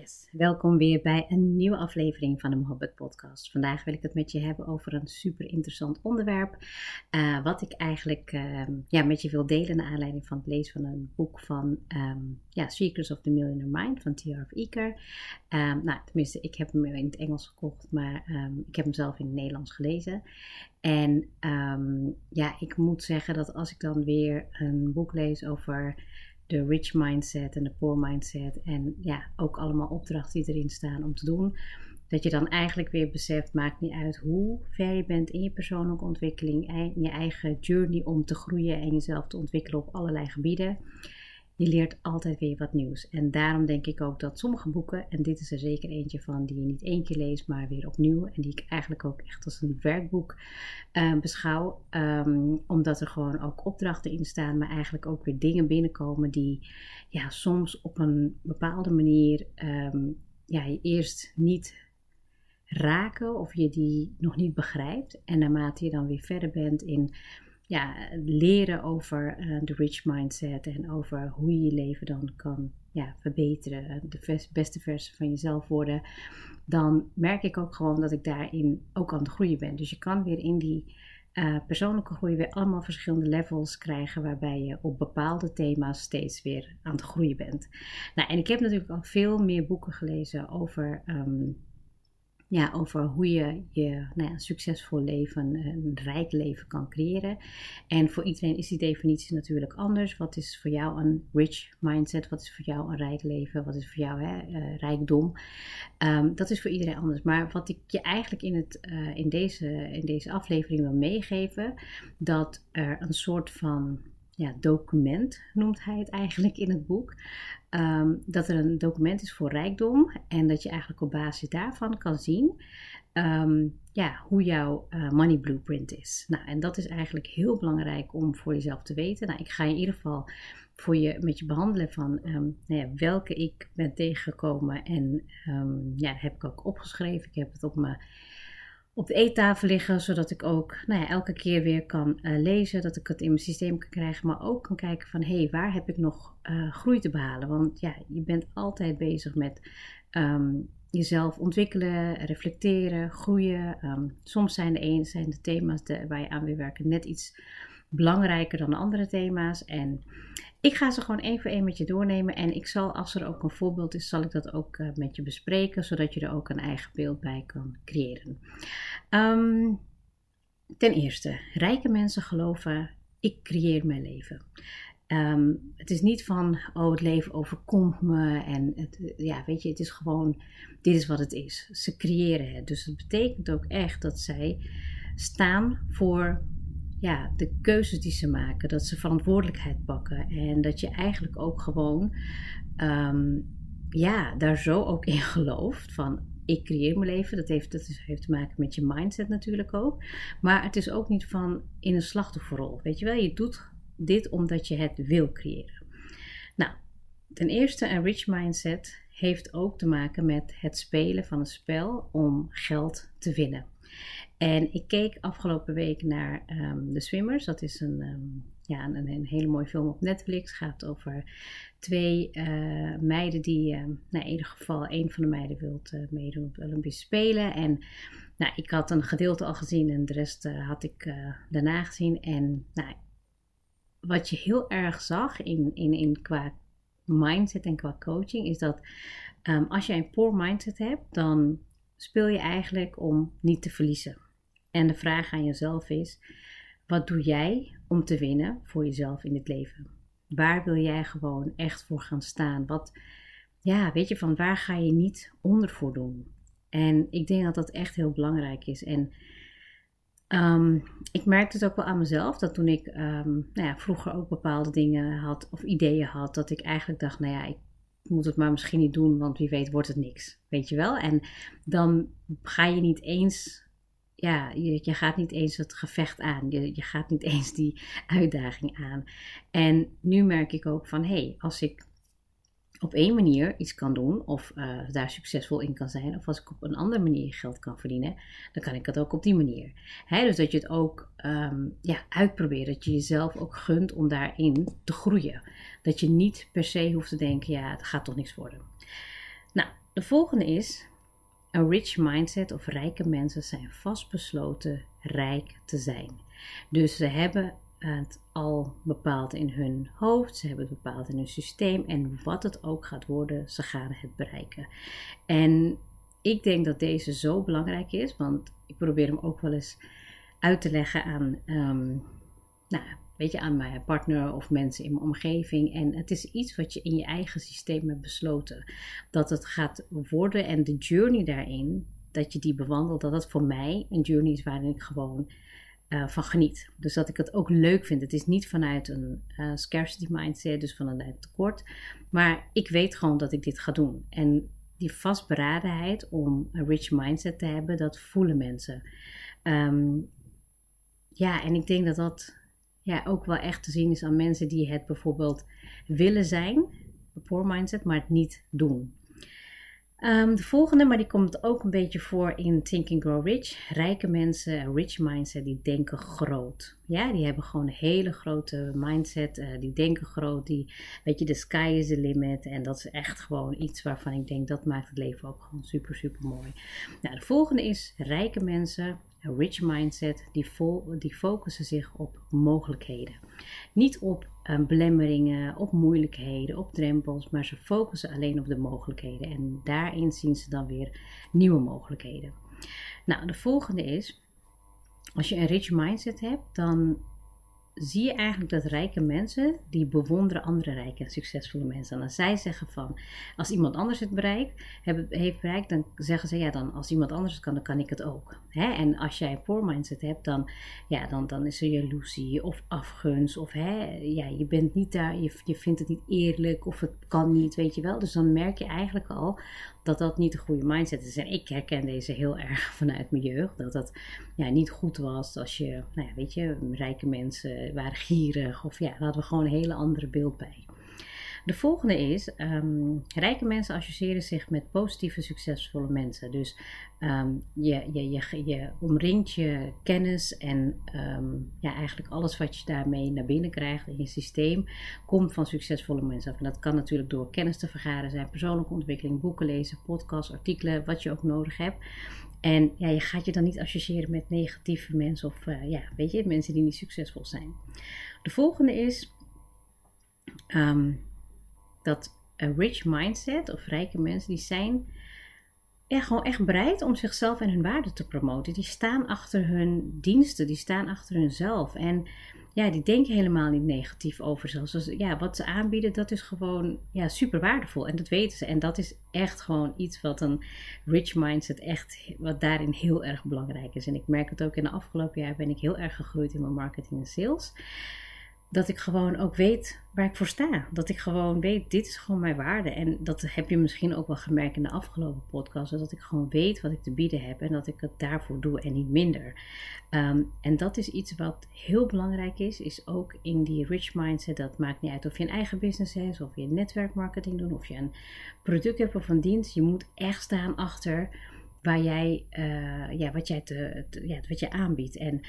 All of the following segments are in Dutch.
Yes, welkom weer bij een nieuwe aflevering van de Mohabbat Podcast. Vandaag wil ik het met je hebben over een super interessant onderwerp. Uh, wat ik eigenlijk uh, ja, met je wil delen naar aanleiding van het lezen van een boek van um, ja, Secrets of the Millionaire Mind van T.R.F. Eker. Um, nou, tenminste, ik heb hem in het Engels gekocht, maar ik heb hem zelf in het Nederlands gelezen. En ja, ik moet zeggen dat als ik dan weer een boek lees over de rich mindset en de poor mindset. En ja, ook allemaal opdrachten die erin staan om te doen. Dat je dan eigenlijk weer beseft, maakt niet uit hoe ver je bent in je persoonlijke ontwikkeling, in je eigen journey om te groeien en jezelf te ontwikkelen op allerlei gebieden je leert altijd weer wat nieuws. En daarom denk ik ook dat sommige boeken, en dit is er zeker eentje van die je niet één keer leest, maar weer opnieuw. En die ik eigenlijk ook echt als een werkboek uh, beschouw. Um, omdat er gewoon ook opdrachten in staan, maar eigenlijk ook weer dingen binnenkomen die ja, soms op een bepaalde manier um, ja, je eerst niet raken of je die nog niet begrijpt. En naarmate je dan weer verder bent in ja, leren over uh, de rich mindset en over hoe je je leven dan kan ja, verbeteren, de beste versie van jezelf worden, dan merk ik ook gewoon dat ik daarin ook aan het groeien ben. Dus je kan weer in die uh, persoonlijke groei weer allemaal verschillende levels krijgen, waarbij je op bepaalde thema's steeds weer aan het groeien bent. Nou, en ik heb natuurlijk al veel meer boeken gelezen over um, ja, over hoe je je nou ja, succesvol leven, een rijk leven kan creëren. En voor iedereen is die definitie natuurlijk anders. Wat is voor jou een rich mindset? Wat is voor jou een rijk leven? Wat is voor jou hè, uh, rijkdom? Um, dat is voor iedereen anders. Maar wat ik je eigenlijk in, het, uh, in, deze, in deze aflevering wil meegeven, dat er een soort van ja, document, noemt hij het eigenlijk in het boek. Um, dat er een document is voor rijkdom en dat je eigenlijk op basis daarvan kan zien um, ja, hoe jouw uh, money blueprint is. Nou, en dat is eigenlijk heel belangrijk om voor jezelf te weten. Nou, ik ga in ieder geval voor je met je behandelen van um, nou ja, welke ik ben tegengekomen en ja, heb ik ook opgeschreven. Ik heb het op mijn op de eettafel liggen, zodat ik ook nou ja, elke keer weer kan uh, lezen, dat ik het in mijn systeem kan krijgen, maar ook kan kijken van hé, hey, waar heb ik nog uh, groei te behalen? Want ja, je bent altijd bezig met um, jezelf ontwikkelen, reflecteren, groeien. Um, soms zijn de, een, zijn de thema's de, waar je aan wil werken net iets belangrijker dan de andere thema's. En ik ga ze gewoon één voor één met je doornemen. En ik zal, als er ook een voorbeeld is, zal ik dat ook uh, met je bespreken, zodat je er ook een eigen beeld bij kan creëren. Um, ten eerste, rijke mensen geloven, ik creëer mijn leven. Um, het is niet van, oh, het leven overkomt me. En het, ja, weet je, het is gewoon, dit is wat het is. Ze creëren het. Dus het betekent ook echt dat zij staan voor ja, de keuzes die ze maken, dat ze verantwoordelijkheid pakken en dat je eigenlijk ook gewoon um, ja, daar zo ook in gelooft van ik creëer mijn leven. Dat heeft, dat heeft te maken met je mindset natuurlijk ook. Maar het is ook niet van in een slachtofferrol. Weet je wel, je doet dit omdat je het wil creëren. Nou, ten eerste een rich mindset heeft ook te maken met het spelen van een spel om geld te winnen. En ik keek afgelopen week naar um, The Swimmers. Dat is een, um, ja, een, een, hele mooie film op Netflix. Het gaat over twee uh, meiden die, uh, nou, in ieder geval, een van de meiden wil uh, meedoen op de Olympische Spelen. En nou, ik had een gedeelte al gezien en de rest had ik daarna gezien. En nou, wat je heel erg zag in, in, in qua mindset en qua coaching is dat als jij een poor mindset hebt, dan speel je eigenlijk om niet te verliezen. En de vraag aan jezelf is: wat doe jij om te winnen voor jezelf in het leven? Waar wil jij gewoon echt voor gaan staan? Wat, ja, weet je, van waar ga je niet onder voor doen? En ik denk dat dat echt heel belangrijk is. En ehm, ik merkte het ook wel aan mezelf, dat toen ik ehm, nou ja, vroeger ook bepaalde dingen had of ideeën had, dat ik eigenlijk dacht, nou ja, ik moet het maar misschien niet doen, want wie weet wordt het niks. Weet je wel? En dan ga je niet eens ja, je, je, gaat niet eens het gevecht aan. Je, je gaat niet eens die uitdaging aan. En nu merk ik ook van hé, hey, als ik op één manier iets kan doen, of uh, daar succesvol in kan zijn, of als ik op een andere manier geld kan verdienen, dan kan ik het ook op die manier. Hè, dus dat je het ook um, ja, uitprobeert, dat je jezelf ook gunt om daarin te groeien. Dat je niet per se hoeft te denken, ja, het gaat toch niks worden. Nou, de volgende is, een rich mindset of rijke mensen zijn vastbesloten rijk te zijn. Dus ze hebben het al bepaald in hun hoofd, ze hebben het bepaald in hun systeem en wat het ook gaat worden, ze gaan het bereiken. En ik denk dat deze zo belangrijk is, want ik probeer hem ook wel eens uit te leggen aan, um, nou, weet je, aan mijn partner of mensen in mijn omgeving. En het is iets wat je in je eigen systeem hebt besloten. Dat het gaat worden en de journey daarin, dat je die bewandelt, dat dat voor mij een journey is waarin ik gewoon uh, van geniet. Dus dat ik het ook leuk vind. Het is niet vanuit een uh, scarcity mindset, dus vanuit tekort. Maar ik weet gewoon dat ik dit ga doen. En die vastberadenheid om een rich mindset te hebben, dat voelen mensen. Um, ja, en ik denk dat dat ja, ook wel echt te zien is aan mensen die het bijvoorbeeld willen zijn, poor mindset, maar het niet doen. Um, de volgende, maar die komt ook een beetje voor in Think and Grow Rich. Rijke mensen, rich mindset, die denken groot. Ja, die hebben gewoon een hele grote mindset. Uh, die denken groot. Die, weet je, de sky is the limit. En dat is echt gewoon iets waarvan ik denk dat maakt het leven ook gewoon super, super mooi. Nou, de volgende is rijke mensen een rich mindset, die, die focussen zich op mogelijkheden. Niet op um, belemmeringen, op moeilijkheden, op drempels, maar ze focussen alleen op de mogelijkheden. En daarin zien ze dan weer nieuwe mogelijkheden. Nou, de volgende is, als je een rich mindset hebt, dan zie je eigenlijk dat rijke mensen, die bewonderen andere rijke en succesvolle mensen. En als zij zeggen van, als iemand anders het bereikt, heeft bereikt, dan zeggen ze, ja, dan als iemand anders het kan, dan kan ik het ook. Hè? En als jij een poor mindset hebt, dan, ja, dan, dan is er jaloezie of afgunst of hè, ja, je bent niet daar, je, je vindt het niet eerlijk of het kan niet, weet je wel. Dus dan merk je eigenlijk al dat dat niet de goede mindset is. En ik herken deze heel erg vanuit mijn jeugd. Dat dat ja, niet goed was als je, nou ja, weet je, rijke mensen waren gierig. Of ja, daar hadden we gewoon een hele andere beeld bij. De volgende is, um, rijke mensen associëren zich met positieve, succesvolle mensen. Dus um, je, je, je, je omringt je kennis en um, ja, eigenlijk alles wat je daarmee naar binnen krijgt in je systeem, komt van succesvolle mensen af. En dat kan natuurlijk door kennis te vergaren zijn, persoonlijke ontwikkeling, boeken lezen, podcasts, artikelen, wat je ook nodig hebt. En ja, je gaat je dan niet associëren met negatieve mensen of uh, ja, weet je, mensen die niet succesvol zijn. De volgende is dat een rich mindset of rijke mensen, die zijn ja, gewoon echt bereid om zichzelf en hun waarde te promoten. Die staan achter hun diensten, die staan achter hunzelf. En ja, die denken helemaal niet negatief over zichzelf. Dus ja, wat ze aanbieden, dat is gewoon ja, super waardevol. En dat weten ze. En dat is echt gewoon iets wat een rich mindset echt, wat daarin heel erg belangrijk is. En ik merk het ook in de afgelopen jaar ben ik heel erg gegroeid in mijn marketing en sales dat ik gewoon ook weet waar ik voor sta. Dat ik gewoon weet, dit is gewoon mijn waarde. En dat heb je misschien ook wel gemerkt in de afgelopen podcast. Dat ik gewoon weet wat ik te bieden heb en dat ik het daarvoor doe en niet minder. Ehm, en dat is iets wat heel belangrijk is. Is ook in die rich mindset. Dat maakt niet uit of je een eigen business hebt. Of je netwerkmarketing doet. Of je een product hebt of een dienst. Je moet echt staan achter waar jij, uh, ja, wat, jij te, ja, wat je aanbiedt. En...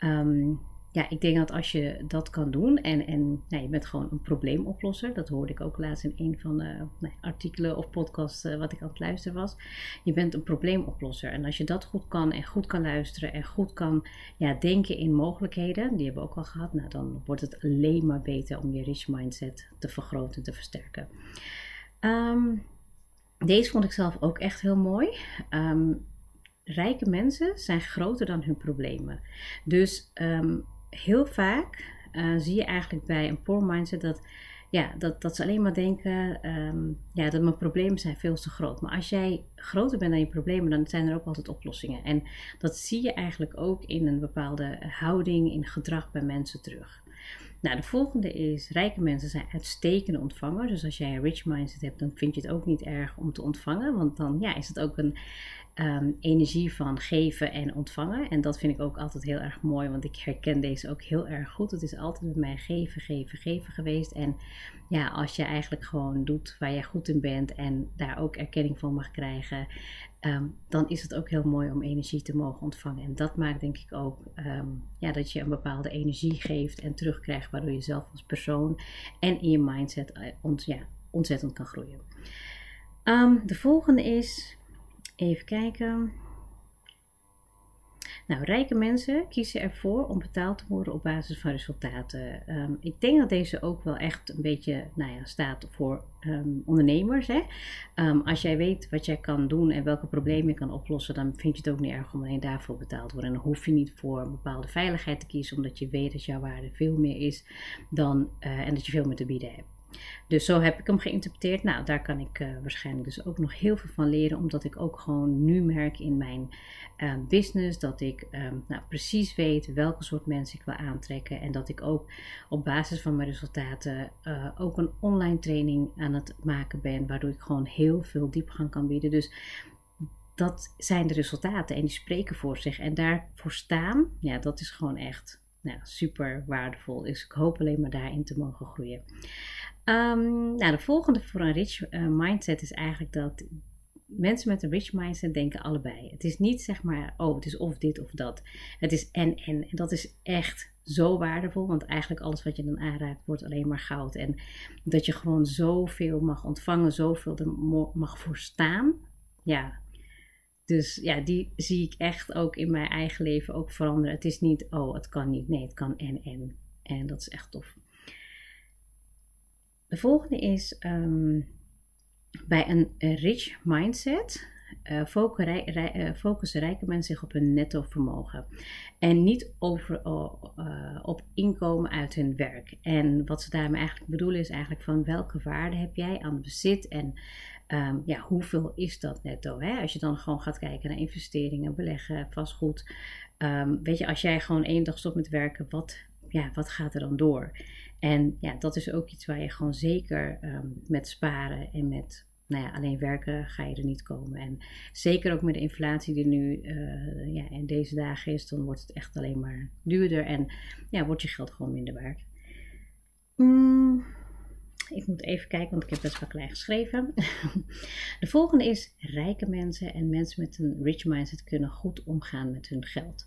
Um, ja, ik denk dat als je dat kan doen en, en nou, je bent gewoon een probleemoplosser, dat hoorde ik ook laatst in een van de nou, artikelen of podcasts uh, wat ik aan het luisteren was. Je bent een probleemoplosser en als je dat goed kan en goed kan luisteren en goed kan ja, denken in mogelijkheden, die hebben we ook al gehad, nou, dan wordt het alleen maar beter om je rich mindset te vergroten, te versterken. Ehm, deze vond ik zelf ook echt heel mooi. Um, rijke mensen zijn groter dan hun problemen. Dus um, heel vaak uh, zie je eigenlijk bij een poor mindset dat ja, dat, dat ze alleen maar denken ehm, ja, dat mijn problemen zijn veel te groot. Maar als jij groter bent dan je problemen, dan zijn er ook altijd oplossingen. En dat zie je eigenlijk ook in een bepaalde houding, in gedrag bij mensen terug. Nou, de volgende is: rijke mensen zijn uitstekende ontvangers. Dus als jij een rich mindset hebt, dan vind je het ook niet erg om te ontvangen. Want dan ja, is het ook een um, energie van geven en ontvangen. En dat vind ik ook altijd heel erg mooi, want ik herken deze ook heel erg goed. Het is altijd met mij geven, geven, geven geweest. En ja, als je eigenlijk gewoon doet waar je goed in bent en daar ook erkenning van mag krijgen, ehm, dan is het ook heel mooi om energie te mogen ontvangen. En dat maakt denk ik ook ehm, ja, dat je een bepaalde energie geeft en terugkrijgt, waardoor je zelf als persoon en in je mindset uh, ont, ja, ontzettend kan groeien. de volgende is Even kijken. Nou, rijke mensen kiezen ervoor om betaald te worden op basis van resultaten. Ehm, ik denk dat deze ook wel echt een beetje nou ja, staat voor ehm, ondernemers. Hè? Um, als jij weet wat jij kan doen en welke problemen je kan oplossen, dan vind je het ook niet erg om alleen daarvoor betaald te worden. En dan hoef je niet voor een bepaalde veiligheid te kiezen, omdat je weet dat jouw waarde veel meer is dan, uh, en dat je veel meer te bieden hebt. Dus zo heb ik hem geïnterpreteerd. Nou, daar kan ik uh, waarschijnlijk dus ook nog heel veel van leren, omdat ik ook gewoon nu merk in mijn uh, business dat ik um, nou, precies weet welke soort mensen ik wil aantrekken en dat ik ook op basis van mijn resultaten uh, ook een online training aan het maken ben, waardoor ik gewoon heel veel diepgang kan bieden. Dus dat zijn de resultaten en die spreken voor zich. En daarvoor staan, ja, dat is gewoon echt nou, super waardevol. Dus ik hoop alleen maar daarin te mogen groeien. Um, nou, de volgende voor een rich uh, mindset is eigenlijk dat mensen met een rich mindset denken allebei. Het is niet zeg maar, oh, het is of dit of dat. Het is en en. En dat is echt zo waardevol, want eigenlijk alles wat je dan aanraakt wordt alleen maar goud. En dat je gewoon zoveel mag ontvangen, zoveel er mag voor staan. Ja, dus ja, die zie ik echt ook in mijn eigen leven ook veranderen. Het is niet, oh, het kan niet. Nee, het kan en en. En dat is echt tof. De volgende is um, bij een rich mindset. Uh, focussen rijke mensen zich op hun netto vermogen. En niet over, uh, op inkomen uit hun werk. En wat ze daarmee eigenlijk bedoelen is eigenlijk van welke waarde heb jij aan bezit en um, ja, hoeveel is dat netto? Hè? Als je dan gewoon gaat kijken naar investeringen, beleggen, vastgoed. Um, weet je, als jij gewoon één dag stopt met werken, wat, ja, wat gaat er dan door? En ja, dat is ook iets waar je gewoon zeker um, met sparen en met nou ja, alleen werken ga je er niet komen. En zeker ook met de inflatie die nu uh, ja, in deze dagen is, dan wordt het echt alleen maar duurder en ja, wordt je geld gewoon minder waard. Mm, ik moet even kijken, want ik heb best wel klein geschreven. De volgende is: rijke mensen en mensen met een rich mindset kunnen goed omgaan met hun geld.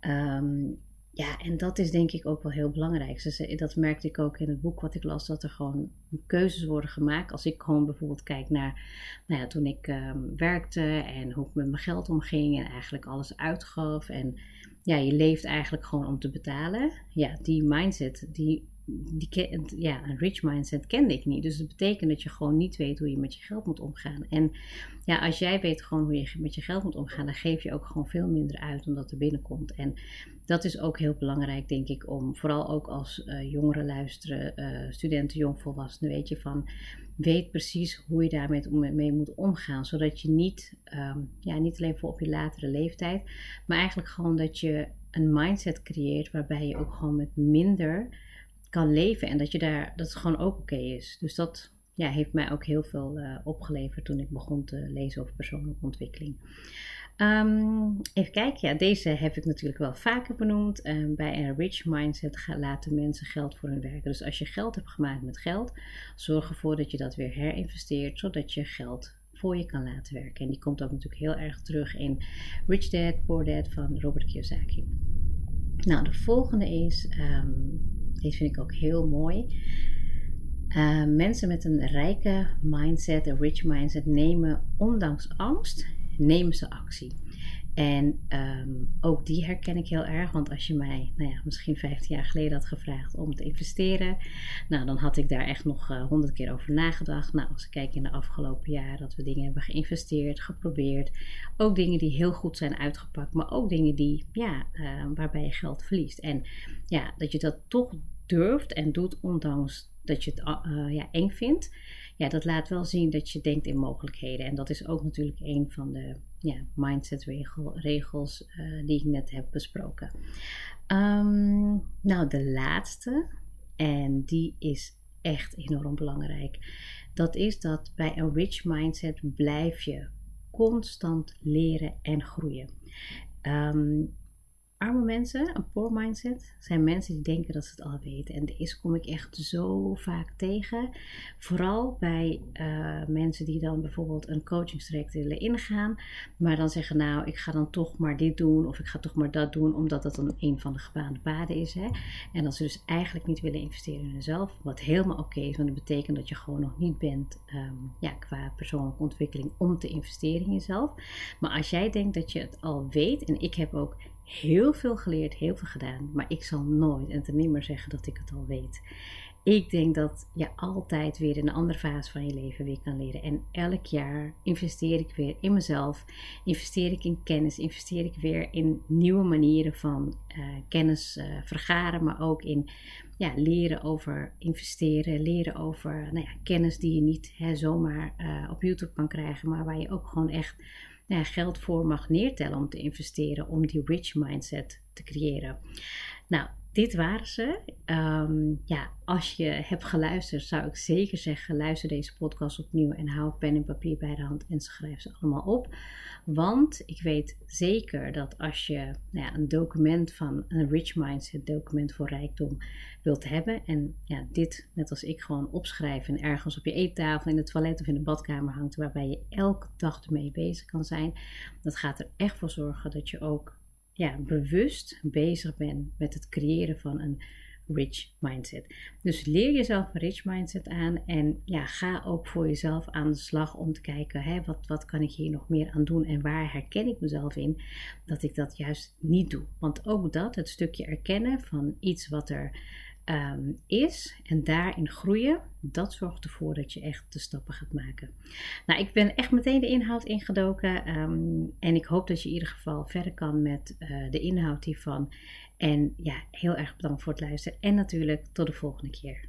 Um, ja, en dat is denk ik ook wel heel belangrijk. Dus dat merkte ik ook in het boek wat ik las, dat er gewoon keuzes worden gemaakt. Als ik gewoon bijvoorbeeld kijk naar nou ja, toen ik um, werkte en hoe ik met mijn geld omging en eigenlijk alles uitgaf. En ja, je leeft eigenlijk gewoon om te betalen. Ja, die mindset, die ja, een rich mindset kende ik niet. Dus dat betekent dat je gewoon niet weet hoe je met je geld moet omgaan. En ja, als jij weet gewoon hoe je met je geld moet omgaan, dan geef je ook gewoon veel minder uit omdat er binnenkomt. En dat is ook heel belangrijk, denk ik, om vooral ook als uh, jongeren luisteren, uh, studenten, jongvolwassenen, weet je van, weet precies hoe je daarmee mee moet omgaan. Zodat je niet, um, ja, niet alleen voor op je latere leeftijd, maar eigenlijk gewoon dat je een mindset creëert waarbij je ook gewoon met minder kan leven en dat, je daar, dat het gewoon ook oké is. Dus dat ja, heeft mij ook heel veel uh, opgeleverd toen ik begon te lezen over persoonlijke ontwikkeling. Um, even kijken, ja, deze heb ik natuurlijk wel vaker benoemd. Um, bij een rich mindset laten mensen geld voor hun werken. Dus als je geld hebt gemaakt met geld, zorg ervoor dat je dat weer herinvesteert, zodat je geld voor je kan laten werken. En die komt ook natuurlijk heel erg terug in Rich Dad, Poor Dad van Robert Kiyosaki. Nou, de volgende is um, deze vind ik ook heel mooi. Uh, mensen met een rijke mindset, een rich mindset, nemen ondanks angst, nemen ze actie. En um, ook die herken ik heel erg, want als je mij, nou ja, misschien 15 jaar geleden had gevraagd om te investeren, nou dan had ik daar echt nog uh, honderd keer over nagedacht. Nou, als ik kijk in de afgelopen jaren dat we dingen hebben geïnvesteerd, geprobeerd, ook dingen die heel goed zijn uitgepakt, maar ook dingen die, ja, uh, waarbij je geld verliest. En ja, dat je dat toch durft en doet ondanks dat je het ja, eng vindt, ja, dat laat wel zien dat je denkt in mogelijkheden. En dat is ook natuurlijk een van de ja, mindset regel, regels die ik net heb besproken. Ehm, nou, de laatste, en die is echt enorm belangrijk. Dat is dat bij een rich mindset blijf je constant leren en groeien. Um, arme mensen, een poor mindset, zijn mensen die denken dat ze het al weten. En deze kom ik echt zo vaak tegen. Vooral bij uh, mensen die dan bijvoorbeeld een coachingstraject willen ingaan. Maar dan zeggen, nou, ik ga dan toch maar dit doen. Of ik ga toch maar dat doen, omdat dat dan een van de gebaande paden is. Hè? En als ze dus eigenlijk niet willen investeren in hunzelf. Wat helemaal oké is, want dat betekent dat je gewoon nog niet bent um, ja, qua persoonlijke ontwikkeling om te investeren in jezelf. Maar als jij denkt dat je het al weet, en ik heb ook heel veel geleerd, heel veel gedaan, maar ik zal nooit en ten nimmer zeggen dat ik het al weet. Ik denk dat je altijd weer een andere fase van je leven weer kan leren. En elk jaar investeer ik weer in mezelf, investeer ik in kennis, investeer ik weer in nieuwe manieren van uh, kennis uh, vergaren, maar ook in ja, leren over investeren, leren over nou ja, kennis die je niet hè, zomaar uh, op YouTube kan krijgen, maar waar je ook gewoon echt geld voor mag neertellen om te investeren, om die rich mindset te creëren. Nou, dit waren ze. Ehm, ja, als je hebt geluisterd, zou ik zeker zeggen: luister deze podcast opnieuw en hou pen en papier bij de hand en schrijf ze allemaal op. Want ik weet zeker dat als je nou ja, een document van een Rich Mindset, document voor rijkdom, wilt hebben. En ja, dit, net als ik, gewoon opschrijven en ergens op je eettafel, in het toilet of in de badkamer hangt, waarbij je elke dag ermee bezig kan zijn. Dat gaat er echt voor zorgen dat je ook ja, bewust bezig bent met het creëren van een rich mindset. Dus leer jezelf een rich mindset aan en ja, ga ook voor jezelf aan de slag om te kijken, hè, wat, wat kan ik hier nog meer aan doen en waar herken ik mezelf in dat ik dat juist niet doe. Want ook dat, het stukje erkennen van iets wat er Ehm, is en daarin groeien, dat zorgt ervoor dat je echt de stappen gaat maken. Nou, ik ben echt meteen de inhoud ingedoken ehm, en ik hoop dat je in ieder geval verder kan met uh, de inhoud hiervan. En ja, heel erg bedankt voor het luisteren en natuurlijk tot de volgende keer.